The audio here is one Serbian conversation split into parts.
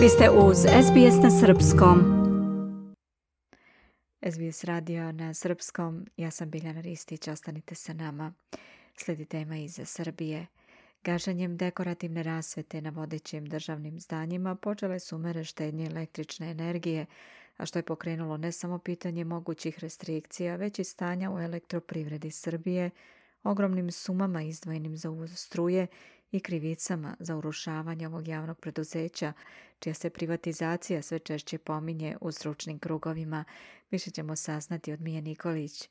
Vi ste uz SBS na Srpskom. SBS radio na Srpskom. Ja sam Biljana Ristić. Ostanite sa nama. Slijedi tema iz Srbije. Gaženjem dekorativne rasvete na vodećim državnim zdanjima počele su mere štednje električne energije, a što je pokrenulo ne samo pitanje mogućih restrikcija, već i stanja u elektroprivredi Srbije, ogromnim sumama izdvojenim za uvoz struje i krivicama za urušavanje ovog javnog preduzeća, čija se privatizacija sve češće pominje u stručnim krugovima, više ćemo saznati od Mije Nikolić.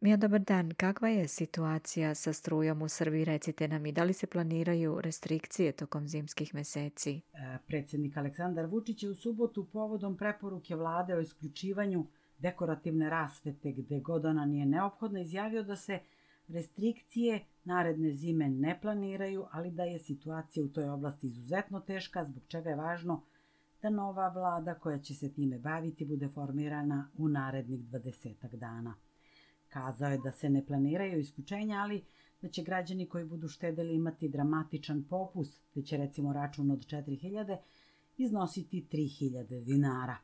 Mija, dobar dan. Kakva je situacija sa strujom u Srbiji? Recite nam i da li se planiraju restrikcije tokom zimskih meseci? E, predsjednik Aleksandar Vučić je u subotu povodom preporuke vlade o isključivanju dekorativne rasvete gde god ona nije neophodna izjavio da se restrikcije naredne zime ne planiraju, ali da je situacija u toj oblasti izuzetno teška, zbog čega je važno da nova vlada koja će se time baviti bude formirana u narednih 20 dana. Kazao je da se ne planiraju isključenja, ali da će građani koji budu štedeli imati dramatičan popust, te će recimo račun od 4000 iznositi 3000 dinara.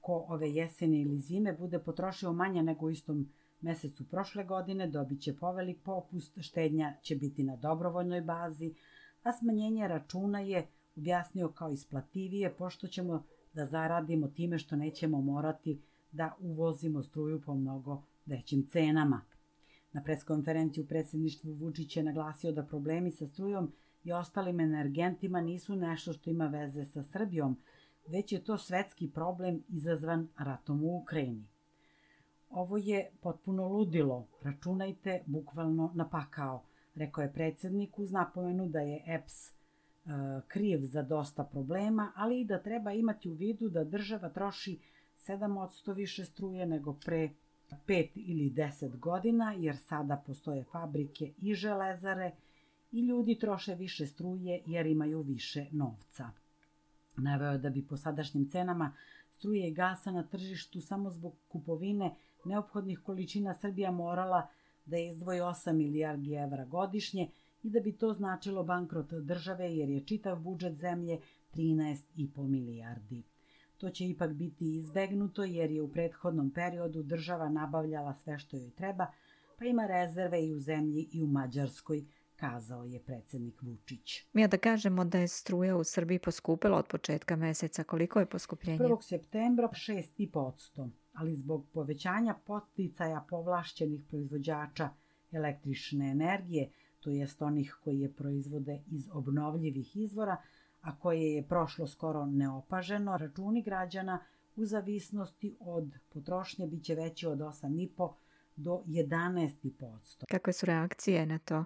Ko ove jesene ili zime bude potrošio manje nego u istom mesecu prošle godine dobit će povelik popust, štednja će biti na dobrovoljnoj bazi, a smanjenje računa je objasnio kao isplativije pošto ćemo da zaradimo time što nećemo morati da uvozimo struju po mnogo većim cenama. Na preskonferenciji u predsjedništvu Vučić je naglasio da problemi sa strujom i ostalim energentima nisu nešto što ima veze sa Srbijom, već je to svetski problem izazvan ratom u Ukrajini. Ovo je potpuno ludilo, računajte bukvalno na pakao, rekao je predsjednik uz napomenu da je EPS e, kriv za dosta problema, ali i da treba imati u vidu da država troši 7% više struje nego pre 5 ili 10 godina, jer sada postoje fabrike i železare i ljudi troše više struje jer imaju više novca. Naveo da bi po sadašnjim cenama struje i gasa na tržištu samo zbog kupovine neophodnih količina Srbija morala da izdvoji 8 milijardi evra godišnje i da bi to značilo bankrot države jer je čitav budžet zemlje 13,5 milijardi. To će ipak biti izbegnuto jer je u prethodnom periodu država nabavljala sve što joj treba, pa ima rezerve i u zemlji i u Mađarskoj, kazao je predsednik Vučić. Mi da kažemo da je struja u Srbiji poskupila od početka meseca. Koliko je poskupljenje? 1. septembra 6,5%, ali zbog povećanja posticaja povlašćenih proizvođača električne energije, to jest onih koji je proizvode iz obnovljivih izvora, a koje je prošlo skoro neopaženo, računi građana u zavisnosti od potrošnje biće veći od 8,5 do 11,5%. Kakve su reakcije na to?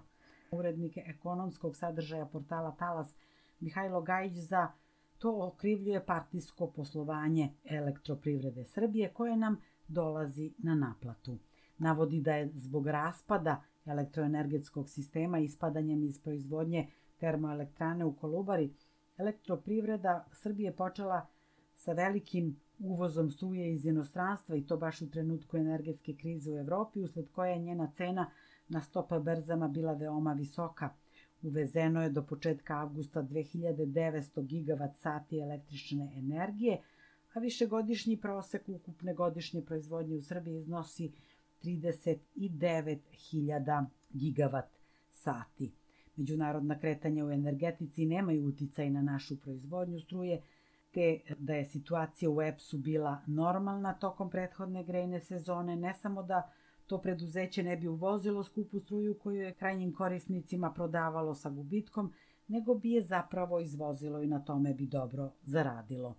Urednik ekonomskog sadržaja portala Talas Mihajlo Gajić za to okrivljuje partijsko poslovanje elektroprivrede Srbije koje nam dolazi na naplatu. Navodi da je zbog raspada elektroenergetskog sistema ispadanjem iz proizvodnje termoelektrane u Kolubari elektroprivreda Srbije počela sa velikim uvozom struje iz inostranstva i to baš u trenutku energetske krize u Evropi, usled koje je njena cena na stopa berzama bila veoma visoka. Uvezeno je do početka avgusta 2900 gigavat sati električne energije, a višegodišnji prosek ukupne godišnje proizvodnje u Srbiji iznosi 39.000 gigavat sati. Međunarodna kretanja u energetici nemaju uticaj na našu proizvodnju struje, te da je situacija u EPS-u bila normalna tokom prethodne grejne sezone, ne samo da to preduzeće ne bi uvozilo skupu struju koju je krajnjim korisnicima prodavalo sa gubitkom, nego bi je zapravo izvozilo i na tome bi dobro zaradilo.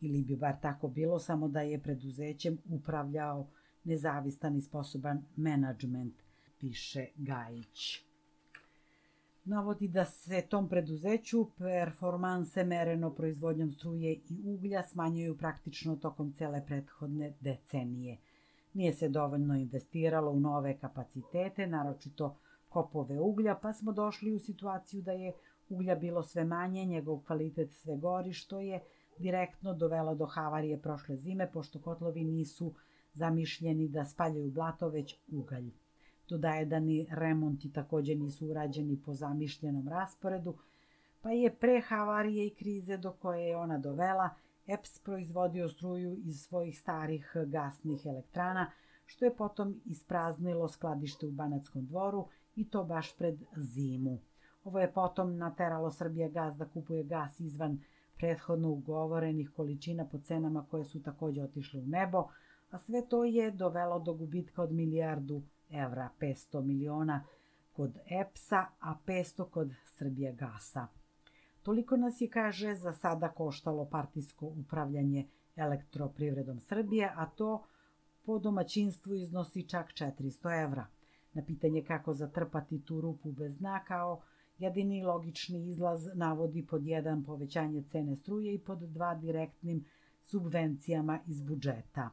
Ili bi bar tako bilo, samo da je preduzećem upravljao nezavistan i sposoban menadžment, piše Gajić navodi da se tom preduzeću performanse mereno proizvodnjom struje i uglja smanjuju praktično tokom cele prethodne decenije. Nije se dovoljno investiralo u nove kapacitete, naročito kopove uglja, pa smo došli u situaciju da je uglja bilo sve manje, njegov kvalitet sve gori, što je direktno dovelo do havarije prošle zime, pošto kotlovi nisu zamišljeni da spaljaju blato, već ugalj. Dodaje da ni remonti takođe nisu urađeni po zamišljenom rasporedu, pa je pre havarije i krize do koje je ona dovela, EPS proizvodio struju iz svojih starih gasnih elektrana, što je potom ispraznilo skladište u Banatskom dvoru i to baš pred zimu. Ovo je potom nateralo Srbija gas da kupuje gas izvan prethodno ugovorenih količina po cenama koje su takođe otišle u nebo, a sve to je dovelo do gubitka od milijardu evra, 500 miliona kod EPS-a, a 500 kod Srbije gasa. Toliko nas je, kaže, za sada koštalo partijsko upravljanje elektroprivredom Srbije, a to po domaćinstvu iznosi čak 400 evra. Na pitanje kako zatrpati tu rupu bez dna kao jedini logični izlaz navodi pod jedan povećanje cene struje i pod dva direktnim subvencijama iz budžeta.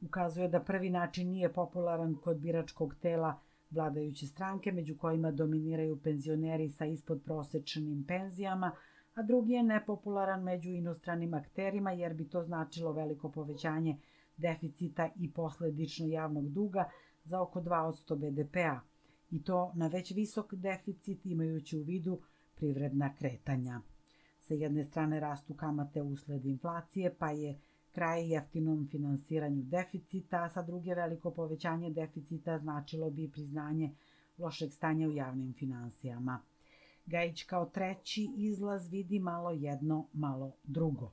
Ukazuje da prvi način nije popularan kod biračkog tela vladajuće stranke, među kojima dominiraju penzioneri sa ispod prosečnim penzijama, a drugi je nepopularan među inostranim akterima jer bi to značilo veliko povećanje deficita i posledično javnog duga za oko 2% BDP-a i to na već visok deficit imajući u vidu privredna kretanja. Sa jedne strane rastu kamate usled inflacije, pa je kraj jeftinom finansiranju deficita, a sa druge veliko povećanje deficita značilo bi priznanje lošeg stanja u javnim finansijama. Gajić kao treći izlaz vidi malo jedno, malo drugo.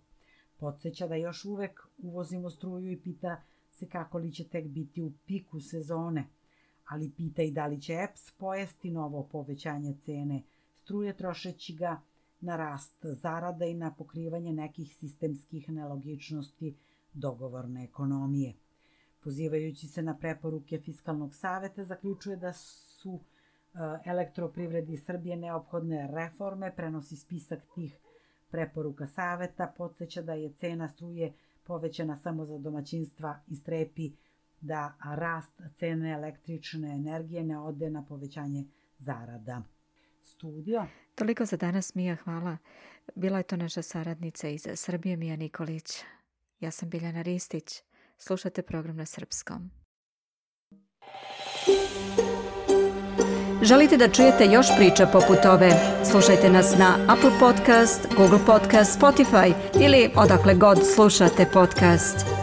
Podseća da još uvek uvozimo struju i pita se kako li će tek biti u piku sezone, ali pita i da li će EPS pojesti novo povećanje cene struje trošeći ga na rast zarada i na pokrivanje nekih sistemskih nelogičnosti dogovorne ekonomije. Pozivajući se na preporuke Fiskalnog saveta, zaključuje da su e, elektroprivredi Srbije neophodne reforme, prenosi spisak tih preporuka saveta, podsjeća da je cena struje povećana samo za domaćinstva i strepi da rast cene električne energije ne ode na povećanje zarada. Studio. Toliko za danas, Mija, hvala. Bila je to naša saradnica iz Srbije, Mija Nikolić. Ja sam Biljana Ristić. Slušate program na srpskom. Želite da čujete još priča poput ove? Slušajte nas na Apple Podcast, Google Podcast, Spotify ili odakle god slušate podcast.